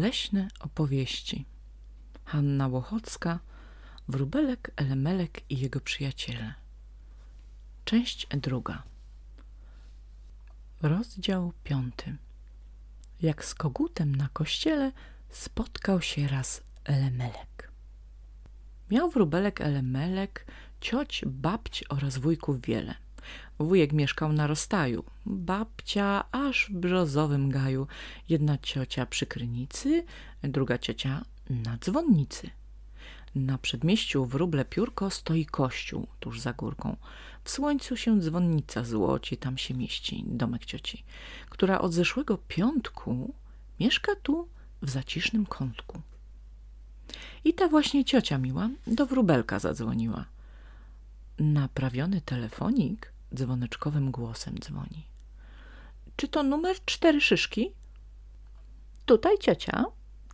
Leśne opowieści. Hanna Łochocka, Wróbelek, Elemelek i jego przyjaciele. Część druga. Rozdział piąty. Jak z kogutem na kościele spotkał się raz Elemelek. Miał wróbelek Elemelek cioć, babć oraz wujków wiele – Wujek mieszkał na rozstaju, babcia aż w brzozowym gaju, jedna ciocia przy krynicy, druga ciocia na dzwonnicy. Na przedmieściu w Ruble Piórko stoi kościół tuż za górką. W słońcu się dzwonnica złoci, tam się mieści domek cioci, która od zeszłego piątku mieszka tu w zacisznym kątku. I ta właśnie ciocia miła do wróbelka zadzwoniła. Naprawiony telefonik dzwoneczkowym głosem dzwoni. Czy to numer cztery szyszki? Tutaj ciocia,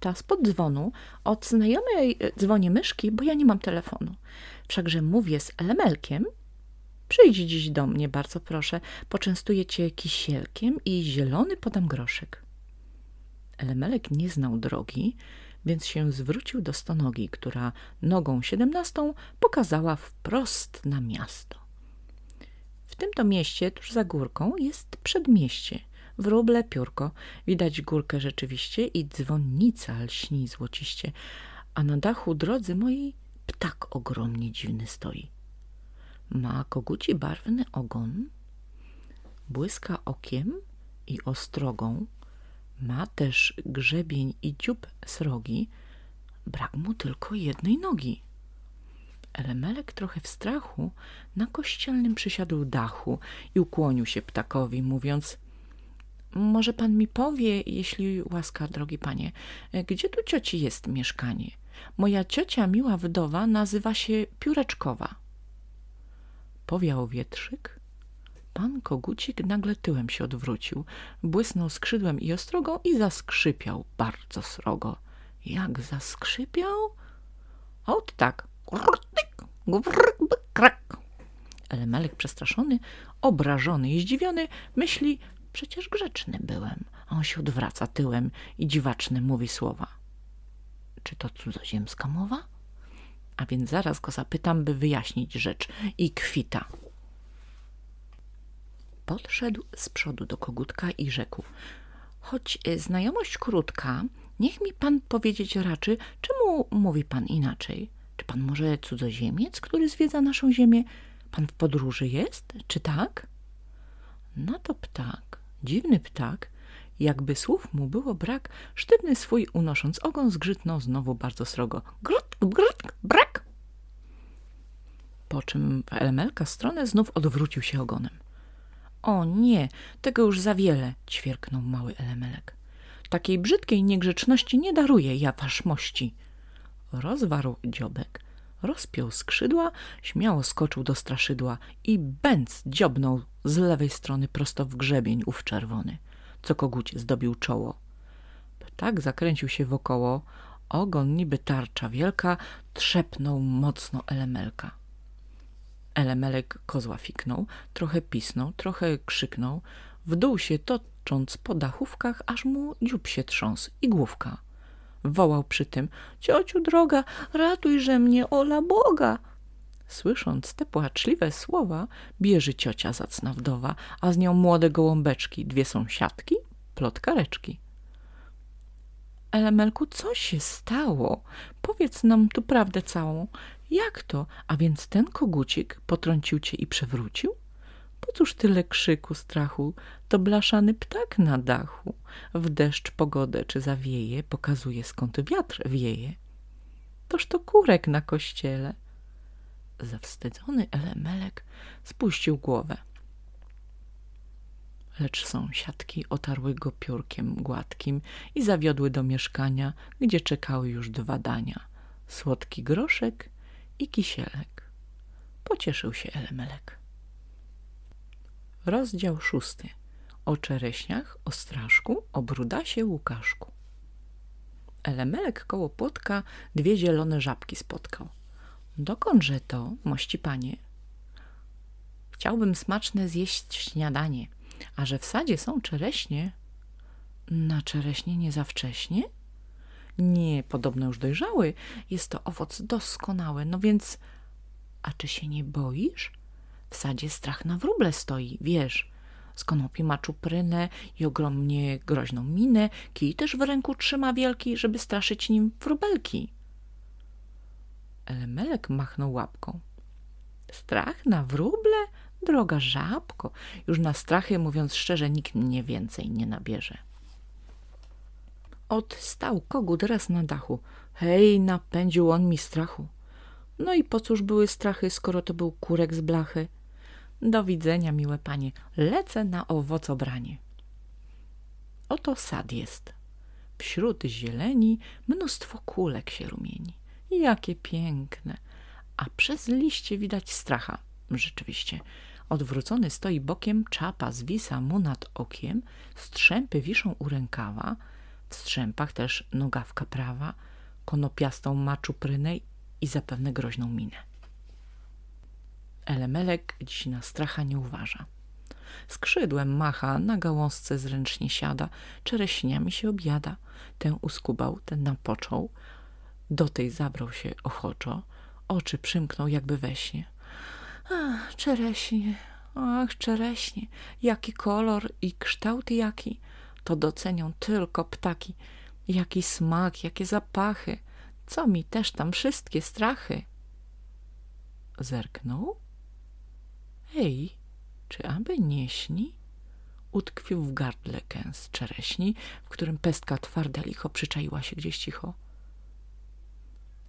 ta spod dzwonu, od znajomej e, dzwoni myszki, bo ja nie mam telefonu. Wszakże mówię z Elemelkiem. Przyjdź dziś do mnie, bardzo proszę. Poczęstuję cię kisielkiem i zielony podam groszek. Elemelek nie znał drogi, więc się zwrócił do stonogi, która nogą siedemnastą pokazała wprost na miasto. W tym to mieście, tuż za górką, jest przedmieście. Wróble, piórko. Widać górkę rzeczywiście i dzwonnica lśni złociście, a na dachu drodzy mojej ptak ogromnie dziwny stoi. Ma koguci barwny ogon, błyska okiem i ostrogą, ma też grzebień i dziób srogi, brak mu tylko jednej nogi. Elemelek trochę w strachu na kościelnym przysiadł dachu i ukłonił się ptakowi, mówiąc może pan mi powie, jeśli łaska, drogi panie, gdzie tu cioci jest mieszkanie? Moja ciocia, miła wdowa, nazywa się Pióreczkowa. Powiał wietrzyk. Pan kogucik nagle tyłem się odwrócił, błysnął skrzydłem i ostrogą i zaskrzypiał bardzo srogo. Jak zaskrzypiał? Ot tak, krak. Elemelek przestraszony, obrażony i zdziwiony myśli, przecież grzeczny byłem. A on się odwraca tyłem i dziwaczny mówi słowa. Czy to cudzoziemska mowa? A więc zaraz go zapytam, by wyjaśnić rzecz i kwita. Podszedł z przodu do kogutka i rzekł. Choć znajomość krótka, niech mi pan powiedzieć raczy, czemu mówi pan inaczej? Czy pan może cudzoziemiec, który zwiedza naszą ziemię? Pan w podróży jest, czy tak? No to ptak, dziwny ptak, jakby słów mu było brak, sztywny swój unosząc ogon zgrzytnął znowu bardzo srogo. Grut, grut, brak! Po czym w Elemelka stronę znów odwrócił się ogonem. O nie, tego już za wiele, ćwierknął mały Elemelek. Takiej brzydkiej niegrzeczności nie daruję ja waszmości rozwarł dziobek, rozpiął skrzydła, śmiało skoczył do straszydła i bęc dziobnął z lewej strony prosto w grzebień ów czerwony, co kogucie zdobił czoło. Ptak zakręcił się wokoło, ogon niby tarcza wielka, trzepnął mocno elemelka. Elemelek kozła fiknął, trochę pisnął, trochę krzyknął, w dół się tocząc po dachówkach, aż mu dziób się trząsł i główka wołał przy tym Ciociu droga, ratujże mnie, ola Boga! Słysząc te płaczliwe słowa, bierze ciocia zacna wdowa, a z nią młode gołąbeczki, dwie sąsiadki, plotkareczki. Elemelku, co się stało? Powiedz nam tu prawdę całą. Jak to? A więc ten kogucik potrącił cię i przewrócił? Po cóż tyle krzyku, strachu? To blaszany ptak na dachu. W deszcz pogodę czy zawieje, pokazuje skąd wiatr wieje. Toż to kurek na kościele. Zawstydzony Elemelek spuścił głowę. Lecz sąsiadki otarły go piórkiem gładkim i zawiodły do mieszkania, gdzie czekały już dwa dania. Słodki groszek i kisielek. Pocieszył się Elemelek. Rozdział szósty. O czereśniach, o straszku, o brudasie Łukaszku. Elemelek koło płotka dwie zielone żabki spotkał. Dokądże to, mości panie? Chciałbym smaczne zjeść śniadanie, a że w sadzie są czereśnie. Na czereśnie nie za wcześnie? Nie, podobno już dojrzały. Jest to owoc doskonały. No więc, a czy się nie boisz? W sadzie strach na wróble stoi, wiesz. Z konopi ma czuprynę i ogromnie groźną minę. Kij też w ręku trzyma wielki, żeby straszyć nim wróbelki. Elemelek machnął łapką. Strach na wróble? Droga żabko, już na strachy, mówiąc szczerze, nikt mnie więcej nie nabierze. Odstał kogut raz na dachu. Hej, napędził on mi strachu. No i po cóż były strachy, skoro to był kurek z blachy? Do widzenia, miłe panie, lecę na owocobranie. Oto sad jest. Wśród zieleni mnóstwo kulek się rumieni. Jakie piękne! A przez liście widać stracha. Rzeczywiście, odwrócony stoi bokiem, czapa zwisa mu nad okiem, strzępy wiszą u rękawa, w strzępach też nogawka prawa, konopiastą ma czuprynę i zapewne groźną minę. Elemelek dziś na stracha nie uważa. Skrzydłem macha, na gałązce zręcznie siada, czereśniami się objada. Ten uskubał, ten napoczął, do tej zabrał się ochoczo, oczy przymknął jakby we śnie. Ach, czereśnie, ach, czereśnie, jaki kolor i kształt jaki, to docenią tylko ptaki. Jaki smak, jakie zapachy, co mi też tam wszystkie strachy. Zerknął? Ej, czy aby nie śni? Utkwił w gardle kęs czereśni, w którym pestka twarda licho przyczaiła się gdzieś cicho.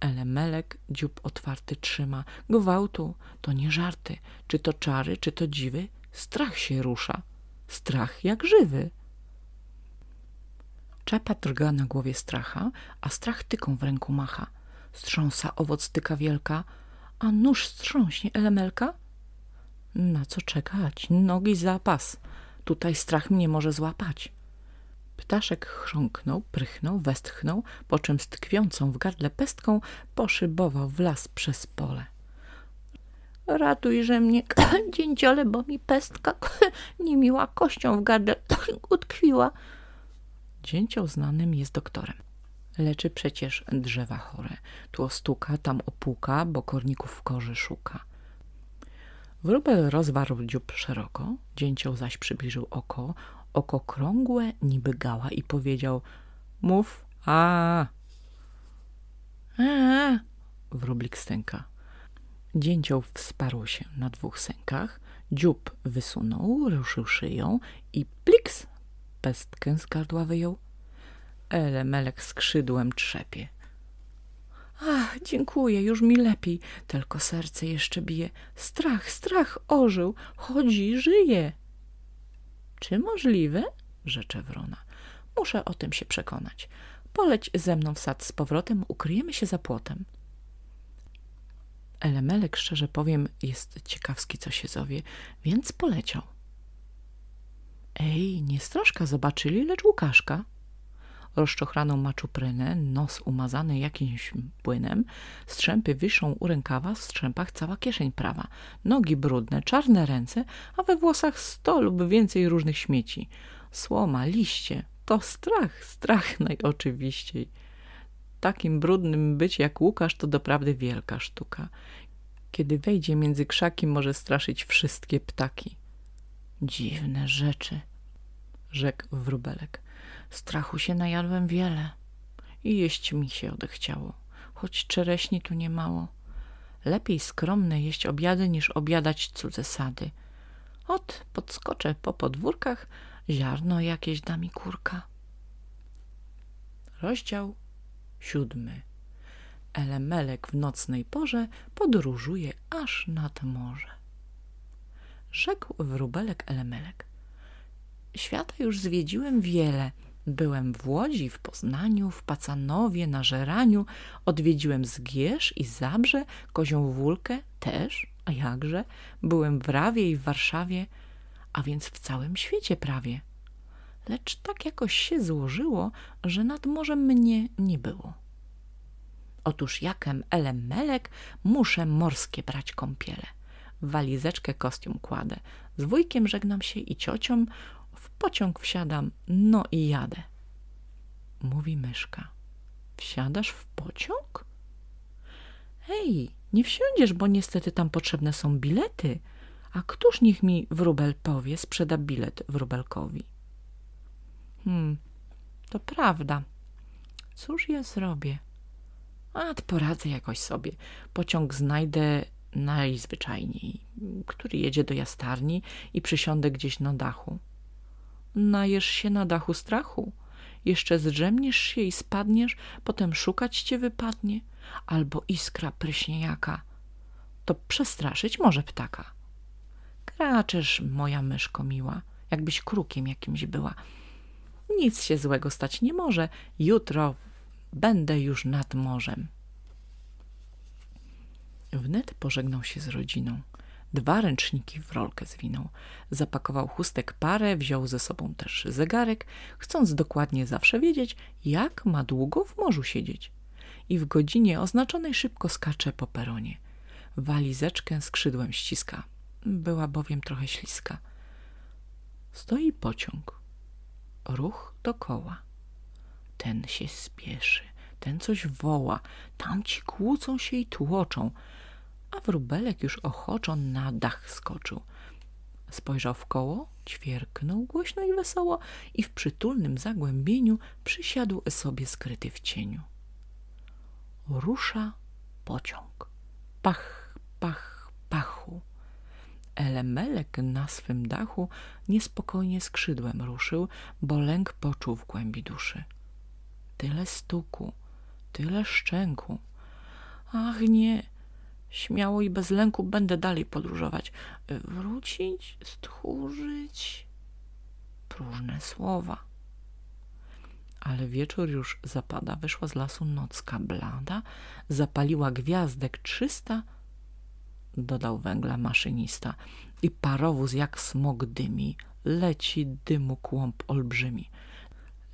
Elemelek dziób otwarty trzyma. Gwałtu, to nie żarty. Czy to czary, czy to dziwy? Strach się rusza. Strach jak żywy. Czapa drga na głowie stracha, a strach tyką w ręku macha. Strząsa owoc tyka wielka, a nóż strząśnie elemelka? Na co czekać? Nogi zapas. Tutaj strach mnie może złapać. Ptaszek chrząknął, prychnął, westchnął, po czym z tkwiącą w gardle pestką poszybował w las przez pole. Ratujże mnie, dzięciole, bo mi pestka niemiła kością w gardle utkwiła. Dzięcioł znanym jest doktorem. Leczy przecież drzewa chore. Tu stuka, tam opuka, bo korników w korzy szuka. Wróbel rozwarł dziób szeroko, dzięcioł zaś przybliżył oko, oko krągłe niby gała i powiedział mów a a wróblik stęka. Dzięcioł wsparł się na dwóch sękach, dziób wysunął, ruszył szyją i pliks pestkę z gardła wyjął. Elemelek skrzydłem trzepie. Ach, dziękuję, już mi lepiej, tylko serce jeszcze bije. Strach, strach ożył, chodzi, żyje. Czy możliwe? rzecze wrona. Muszę o tym się przekonać. Poleć ze mną w sad z powrotem, ukryjemy się za płotem. Elemelek, szczerze powiem, jest ciekawski, co się zowie, więc poleciał. Ej, nie straszka zobaczyli, lecz Łukaszka. Rozczochraną ma czuprynę, nos umazany jakimś płynem, strzępy wiszą u rękawa, w strzępach cała kieszeń prawa, nogi brudne, czarne ręce, a we włosach sto lub więcej różnych śmieci. Słoma, liście, to strach, strach najoczywiściej. Takim brudnym być jak Łukasz to doprawdy wielka sztuka. Kiedy wejdzie między krzaki, może straszyć wszystkie ptaki. Dziwne rzeczy, rzekł wróbelek. Strachu się najadłem wiele i jeść mi się odechciało, choć czereśni tu nie mało. Lepiej skromne jeść obiady, niż obiadać cudze sady. Ot, podskoczę po podwórkach, ziarno jakieś da mi kurka. Rozdział siódmy. Elemelek w nocnej porze podróżuje aż nad morze. Rzekł wróbelek Elemelek. Świata już zwiedziłem wiele. Byłem w Łodzi, w Poznaniu, w Pacanowie, na Żeraniu. Odwiedziłem Zgierz i Zabrze, Kozią Wólkę też, a jakże. Byłem w Rawie i w Warszawie, a więc w całym świecie prawie. Lecz tak jakoś się złożyło, że nad morzem mnie nie było. Otóż jakem elemelek muszę morskie brać kąpiele. W walizeczkę kostium kładę. Z wujkiem żegnam się i ciocią. W pociąg wsiadam, no i jadę. Mówi myszka. Wsiadasz w pociąg? Hej, nie wsiądziesz, bo niestety tam potrzebne są bilety. A któż niech mi wróbel powie, sprzeda bilet wróbelkowi? Hmm, to prawda. Cóż ja zrobię? A, poradzę jakoś sobie. Pociąg znajdę najzwyczajniej, który jedzie do jastarni i przysiądę gdzieś na dachu. Najesz się na dachu strachu. Jeszcze zdrzemniesz się i spadniesz, potem szukać cię wypadnie, albo iskra pryśnie jaka. To przestraszyć może ptaka. Kraczesz, moja myszko miła, jakbyś krukiem jakimś była. Nic się złego stać nie może. Jutro będę już nad morzem. Wnet pożegnał się z rodziną. Dwa ręczniki w rolkę zwinął. Zapakował chustek parę, wziął ze sobą też zegarek, chcąc dokładnie zawsze wiedzieć, jak ma długo w morzu siedzieć. I w godzinie oznaczonej szybko skacze po peronie. Walizeczkę skrzydłem ściska. Była bowiem trochę śliska. Stoi pociąg. Ruch dokoła. Ten się spieszy, ten coś woła, tamci kłócą się i tłoczą, a wróbelek już ochoczo na dach skoczył. Spojrzał w koło, ćwierknął głośno i wesoło i w przytulnym zagłębieniu przysiadł sobie skryty w cieniu. Rusza pociąg. Pach, pach, pachu. Elemelek na swym dachu niespokojnie skrzydłem ruszył, bo lęk poczuł w głębi duszy. Tyle stuku, tyle szczęku. Ach nie, śmiało i bez lęku będę dalej podróżować. Wrócić, stchórzyć. Próżne słowa. Ale wieczór już zapada, wyszła z lasu nocka blada, zapaliła gwiazdek trzysta, dodał węgla maszynista i parowóz jak smog dymi, leci dymu kłąb olbrzymi.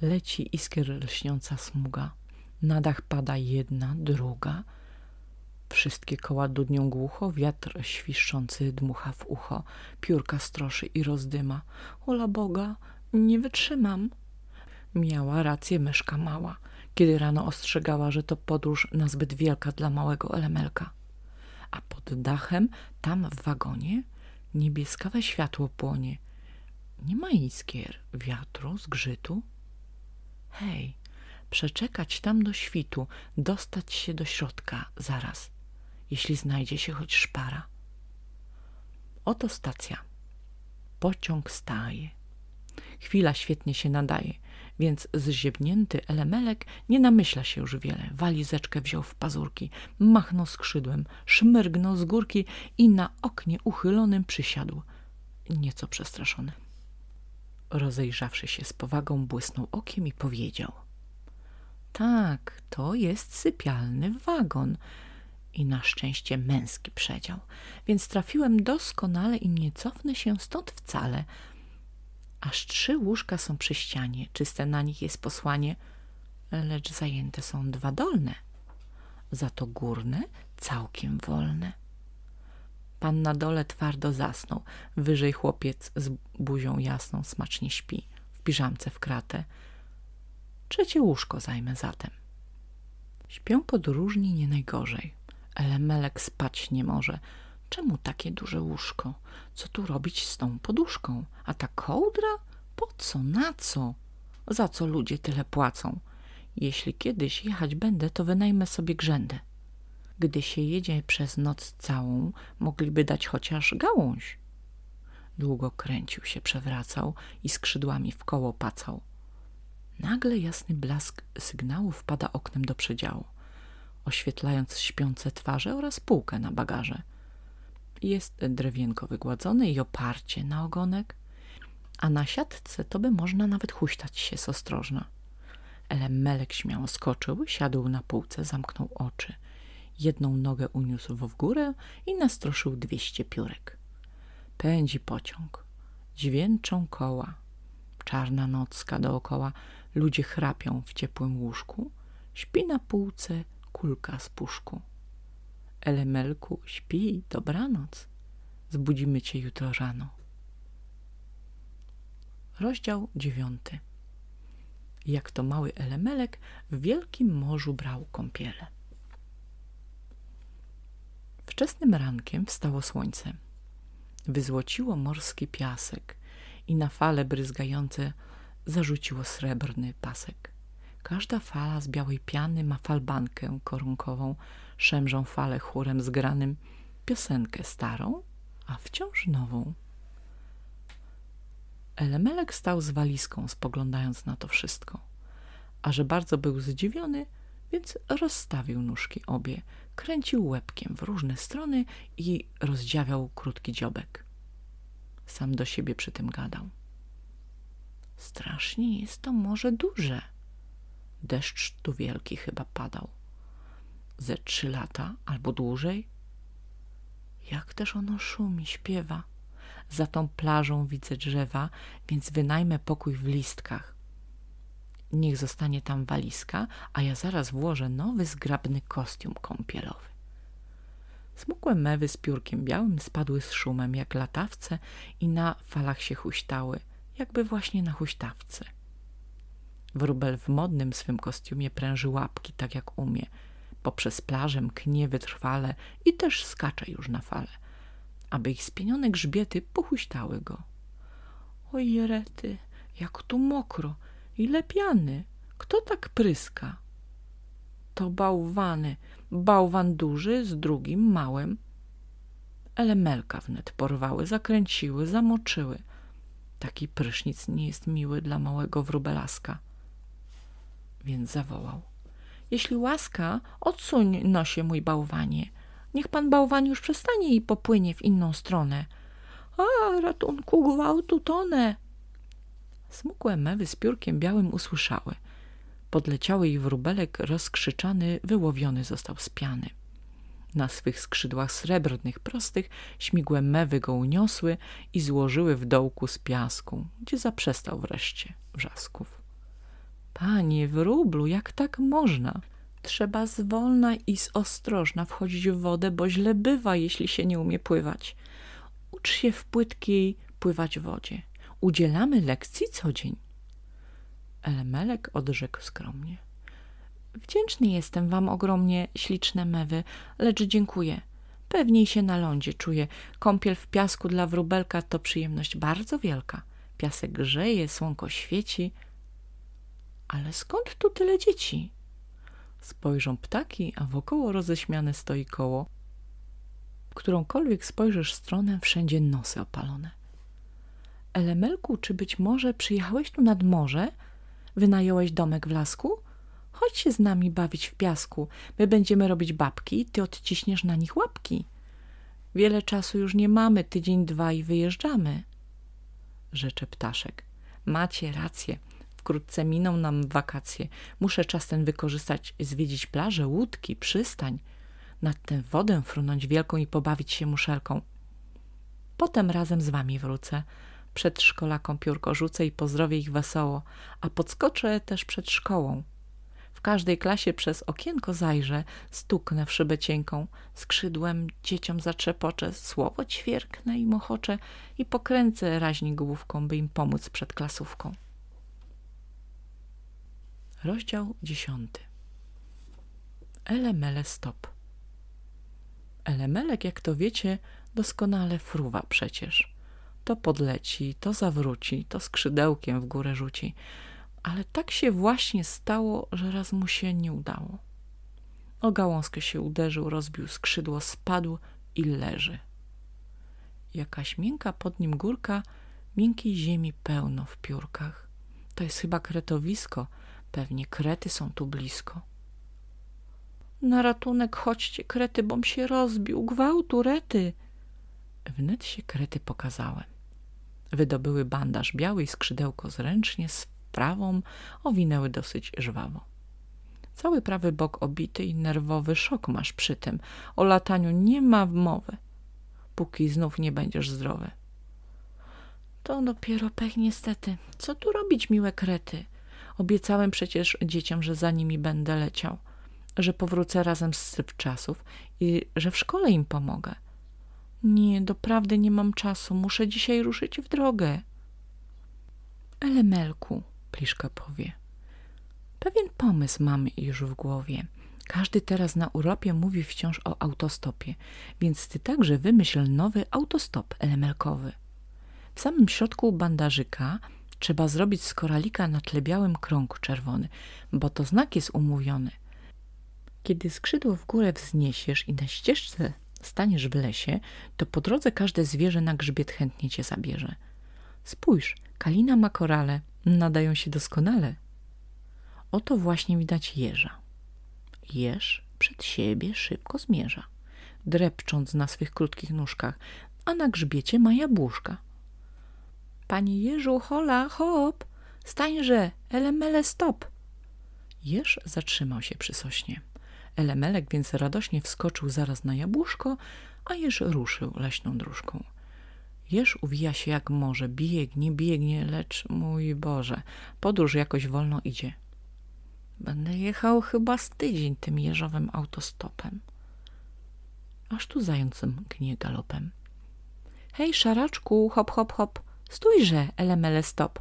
Leci iskier lśniąca smuga, na dach pada jedna, druga, Wszystkie koła dudnią głucho, wiatr świszczący dmucha w ucho, piórka stroszy i rozdyma. Ola Boga, nie wytrzymam. Miała rację myszka mała, kiedy rano ostrzegała, że to podróż nazbyt wielka dla małego elemelka. A pod dachem, tam w wagonie, niebieskawe światło płonie. Nie ma iskier, wiatru, zgrzytu. Hej, przeczekać tam do świtu, dostać się do środka zaraz jeśli znajdzie się choć szpara. Oto stacja. Pociąg staje. Chwila świetnie się nadaje, więc zziebnięty elemelek nie namyśla się już wiele. Walizeczkę wziął w pazurki, machnął skrzydłem, szmyrgnął z górki i na oknie uchylonym przysiadł, nieco przestraszony. Rozejrzawszy się z powagą, błysnął okiem i powiedział – tak, to jest sypialny wagon – i na szczęście męski przedział, więc trafiłem doskonale i nie cofnę się stąd wcale. Aż trzy łóżka są przy ścianie, czyste na nich jest posłanie, lecz zajęte są dwa dolne, za to górne całkiem wolne. Pan na dole twardo zasnął, wyżej chłopiec z buzią jasną smacznie śpi, w piżamce w kratę. Trzecie łóżko zajmę zatem. Śpią podróżni nie najgorzej. Elemelek spać nie może. Czemu takie duże łóżko? Co tu robić z tą poduszką? A ta kołdra? Po co? Na co? Za co ludzie tyle płacą? Jeśli kiedyś jechać będę, to wynajmę sobie grzędę. Gdy się jedzie przez noc całą, mogliby dać chociaż gałąź. Długo kręcił się, przewracał i skrzydłami w koło pacał. Nagle jasny blask sygnału wpada oknem do przedziału oświetlając śpiące twarze oraz półkę na bagaże. Jest drewienko wygładzone i oparcie na ogonek, a na siatce to by można nawet huśtać się z ostrożna. Elemelek śmiało skoczył, siadł na półce, zamknął oczy. Jedną nogę uniósł w górę i nastroszył dwieście piórek. Pędzi pociąg. Dźwięczą koła. Czarna nocka dookoła. Ludzie chrapią w ciepłym łóżku. Śpi na półce kulka z puszku. Elemelku, śpi, dobranoc. Zbudzimy cię jutro rano. Rozdział dziewiąty. jak to mały elemelek w wielkim morzu brał kąpiele. Wczesnym rankiem wstało słońce. Wyzłociło morski piasek i na fale bryzgające zarzuciło srebrny pasek. Każda fala z białej piany ma falbankę korunkową, szemrzą fale chórem zgranym, piosenkę starą, a wciąż nową. Elemelek stał z walizką, spoglądając na to wszystko. A że bardzo był zdziwiony, więc rozstawił nóżki obie, kręcił łebkiem w różne strony i rozdziawiał krótki dziobek. Sam do siebie przy tym gadał. Strasznie jest to morze duże. Deszcz tu wielki chyba padał. Ze trzy lata albo dłużej. Jak też ono szumi, śpiewa. Za tą plażą widzę drzewa, więc wynajmę pokój w listkach. Niech zostanie tam walizka, a ja zaraz włożę nowy, zgrabny kostium kąpielowy. Smukłe mewy z piórkiem białym spadły z szumem jak latawce i na falach się huśtały, jakby właśnie na huśtawce. Wróbel w modnym swym kostiumie pręży łapki tak jak umie. Poprzez plażę mknie wytrwale i też skacze już na fale aby ich spienione grzbiety pochuśtały go. Oj, rety, jak tu mokro, ile piany, kto tak pryska? To bałwany, bałwan duży z drugim małym. Elemelka wnet porwały, zakręciły, zamoczyły. Taki prysznic nie jest miły dla małego wróbelaska. Więc zawołał. Jeśli łaska, odsuń nosie mój bałwanie – Niech pan bałwan już przestanie i popłynie w inną stronę. A, ratunku, gwałtu, tonę. Smukłe mewy z piórkiem białym usłyszały. Podleciały i wróbelek rozkrzyczany, wyłowiony został z piany. Na swych skrzydłach srebrnych, prostych, śmigłe mewy go uniosły i złożyły w dołku z piasku, gdzie zaprzestał wreszcie wrzasków. Panie wróblu, jak tak można? Trzeba zwolna i ostrożna wchodzić w wodę, bo źle bywa, jeśli się nie umie pływać. Ucz się w płytkiej pływać wodzie. Udzielamy lekcji co dzień. Elemelek odrzekł skromnie. Wdzięczny jestem wam ogromnie, śliczne mewy, lecz dziękuję. Pewniej się na lądzie czuję. Kąpiel w piasku dla wróbelka to przyjemność bardzo wielka. Piasek grzeje, słonko świeci. Ale skąd tu tyle dzieci? Spojrzą ptaki, a wokoło roześmiane stoi koło. Którąkolwiek spojrzysz stronę, wszędzie nosy opalone. Elemelku, czy być może przyjechałeś tu nad morze? Wynająłeś domek w lasku? Chodź się z nami bawić w piasku. My będziemy robić babki, ty odciśniesz na nich łapki. Wiele czasu już nie mamy, tydzień, dwa i wyjeżdżamy. Rzecze ptaszek. Macie rację. Wkrótce miną nam wakacje. Muszę czas ten wykorzystać, zwiedzić plażę, łódki, przystań. Nad tę wodę frunąć wielką i pobawić się muszelką. Potem razem z wami wrócę. Przed szkolaką piórko rzucę i pozdrowię ich wesoło, a podskoczę też przed szkołą. W każdej klasie przez okienko zajrzę, stuknę w szybę cienką, skrzydłem dzieciom zatrzepoczę, słowo ćwierknę i mochoczę i pokręcę raźnie główką, by im pomóc przed klasówką. Rozdział dziesiąty. Elemele stop. Elemelek, jak to wiecie, doskonale fruwa przecież. To podleci, to zawróci, to skrzydełkiem w górę rzuci. Ale tak się właśnie stało, że raz mu się nie udało. O gałązkę się uderzył, rozbił skrzydło, spadł i leży. Jakaś miękka pod nim górka, miękkiej ziemi pełno w piórkach. To jest chyba kretowisko – Pewnie krety są tu blisko. Na ratunek chodźcie, krety, bom się rozbił. Gwałtu, rety. Wnet się krety pokazałem. Wydobyły bandaż biały i skrzydełko zręcznie z prawą owinęły dosyć żwawo. Cały prawy bok obity i nerwowy szok masz przy tym. O lataniu nie ma mowy, póki znów nie będziesz zdrowy. To dopiero pech niestety. Co tu robić, miłe krety? Obiecałem przecież dzieciom, że za nimi będę leciał, że powrócę razem z czasów i że w szkole im pomogę. Nie, doprawdy nie mam czasu, muszę dzisiaj ruszyć w drogę. Elemelku, Pliszka powie, Pewien pomysł mamy już w głowie. Każdy teraz na Europie mówi wciąż o autostopie, więc ty także wymyśl nowy autostop elemelkowy. W samym środku bandażyka trzeba zrobić z koralika na tle białym krąg czerwony, bo to znak jest umówiony. Kiedy skrzydło w górę wzniesiesz i na ścieżce staniesz w lesie, to po drodze każde zwierzę na grzbiet chętnie cię zabierze. Spójrz, kalina ma korale, nadają się doskonale. Oto właśnie widać jeża. Jeż przed siebie szybko zmierza, drepcząc na swych krótkich nóżkach, a na grzbiecie ma jabłuszka. Panie jeżu, hola, hop, stańże, elemele, stop. Jeż zatrzymał się przy sośnie. Elemelek więc radośnie wskoczył zaraz na jabłuszko, a jeż ruszył leśną dróżką. Jeż uwija się jak może, biegnie, biegnie, lecz mój Boże, podróż jakoś wolno idzie. Będę jechał chyba z tydzień tym jeżowym autostopem. Aż tu zającem gnie galopem. Hej, szaraczku, hop, hop, hop, stójże, elemele, stop.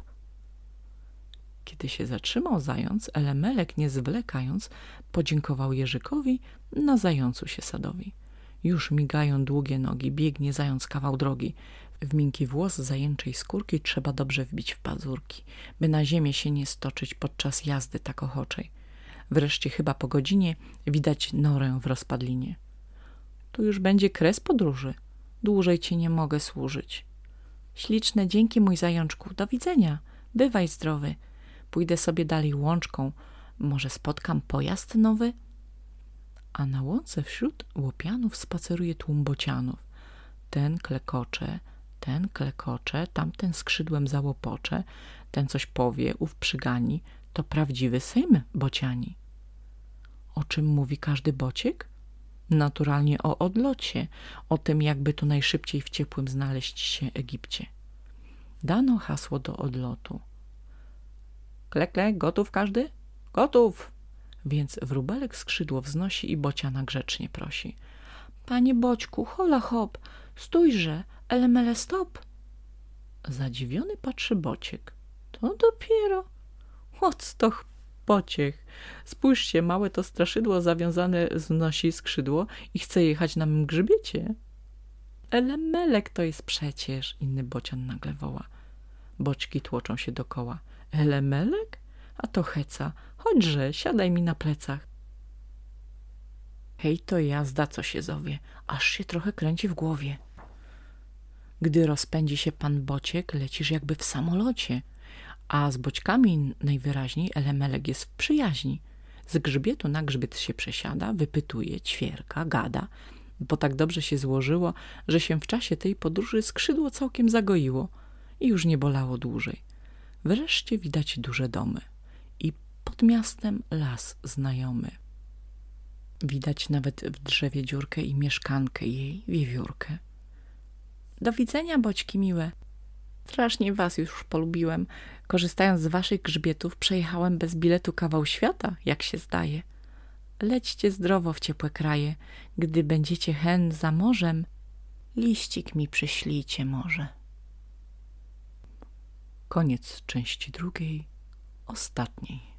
Kiedy się zatrzymał zając, elemelek, nie zwlekając, podziękował Jerzykowi na zającu się sadowi. Już migają długie nogi, biegnie zając kawał drogi. W miękki włos zajęczej skórki trzeba dobrze wbić w pazurki, by na ziemię się nie stoczyć podczas jazdy tak ochoczej. Wreszcie chyba po godzinie widać norę w rozpadlinie. Tu już będzie kres podróży. Dłużej ci nie mogę służyć. Śliczne dzięki, mój zajączku. Do widzenia. Bywaj zdrowy. Pójdę sobie dalej łączką. Może spotkam pojazd nowy? A na łące wśród łopianów spaceruje tłum bocianów. Ten klekocze, ten klekocze, tamten skrzydłem załopocze, ten coś powie, ów przygani, to prawdziwy sejm bociani. O czym mówi każdy bociek? Naturalnie o odlocie, o tym jakby tu najszybciej w ciepłym znaleźć się Egipcie. Dano hasło do odlotu. Klekle, gotów każdy? Gotów! Więc wróbelek skrzydło wznosi i bociana grzecznie prosi. Panie Boćku, hola hop, stójże, elemele stop. Zadziwiony patrzy Bociek. To dopiero. Octoch pociech. Spójrzcie, małe to straszydło zawiązane znosi skrzydło i chce jechać na mym grzbiecie. Elemelek to jest przecież, inny bocian nagle woła. Boćki tłoczą się dokoła. Elemelek? A to heca. Chodźże, siadaj mi na plecach. Hej, to jazda, co się zowie, aż się trochę kręci w głowie. Gdy rozpędzi się pan Bociek, lecisz jakby w samolocie, a z boćkami najwyraźniej elemelek jest w przyjaźni. Z grzbietu na grzbiet się przesiada, wypytuje, ćwierka, gada, bo tak dobrze się złożyło, że się w czasie tej podróży skrzydło całkiem zagoiło i już nie bolało dłużej. Wreszcie widać duże domy i pod miastem las znajomy. Widać nawet w drzewie dziurkę i mieszkankę jej, wiewiórkę. Do widzenia, boćki miłe. Strasznie was już polubiłem. Korzystając z waszych grzbietów, przejechałem bez biletu kawał świata, jak się zdaje. Lećcie zdrowo w ciepłe kraje. Gdy będziecie hen za morzem, liścik mi przyślijcie może. Koniec części drugiej, ostatniej.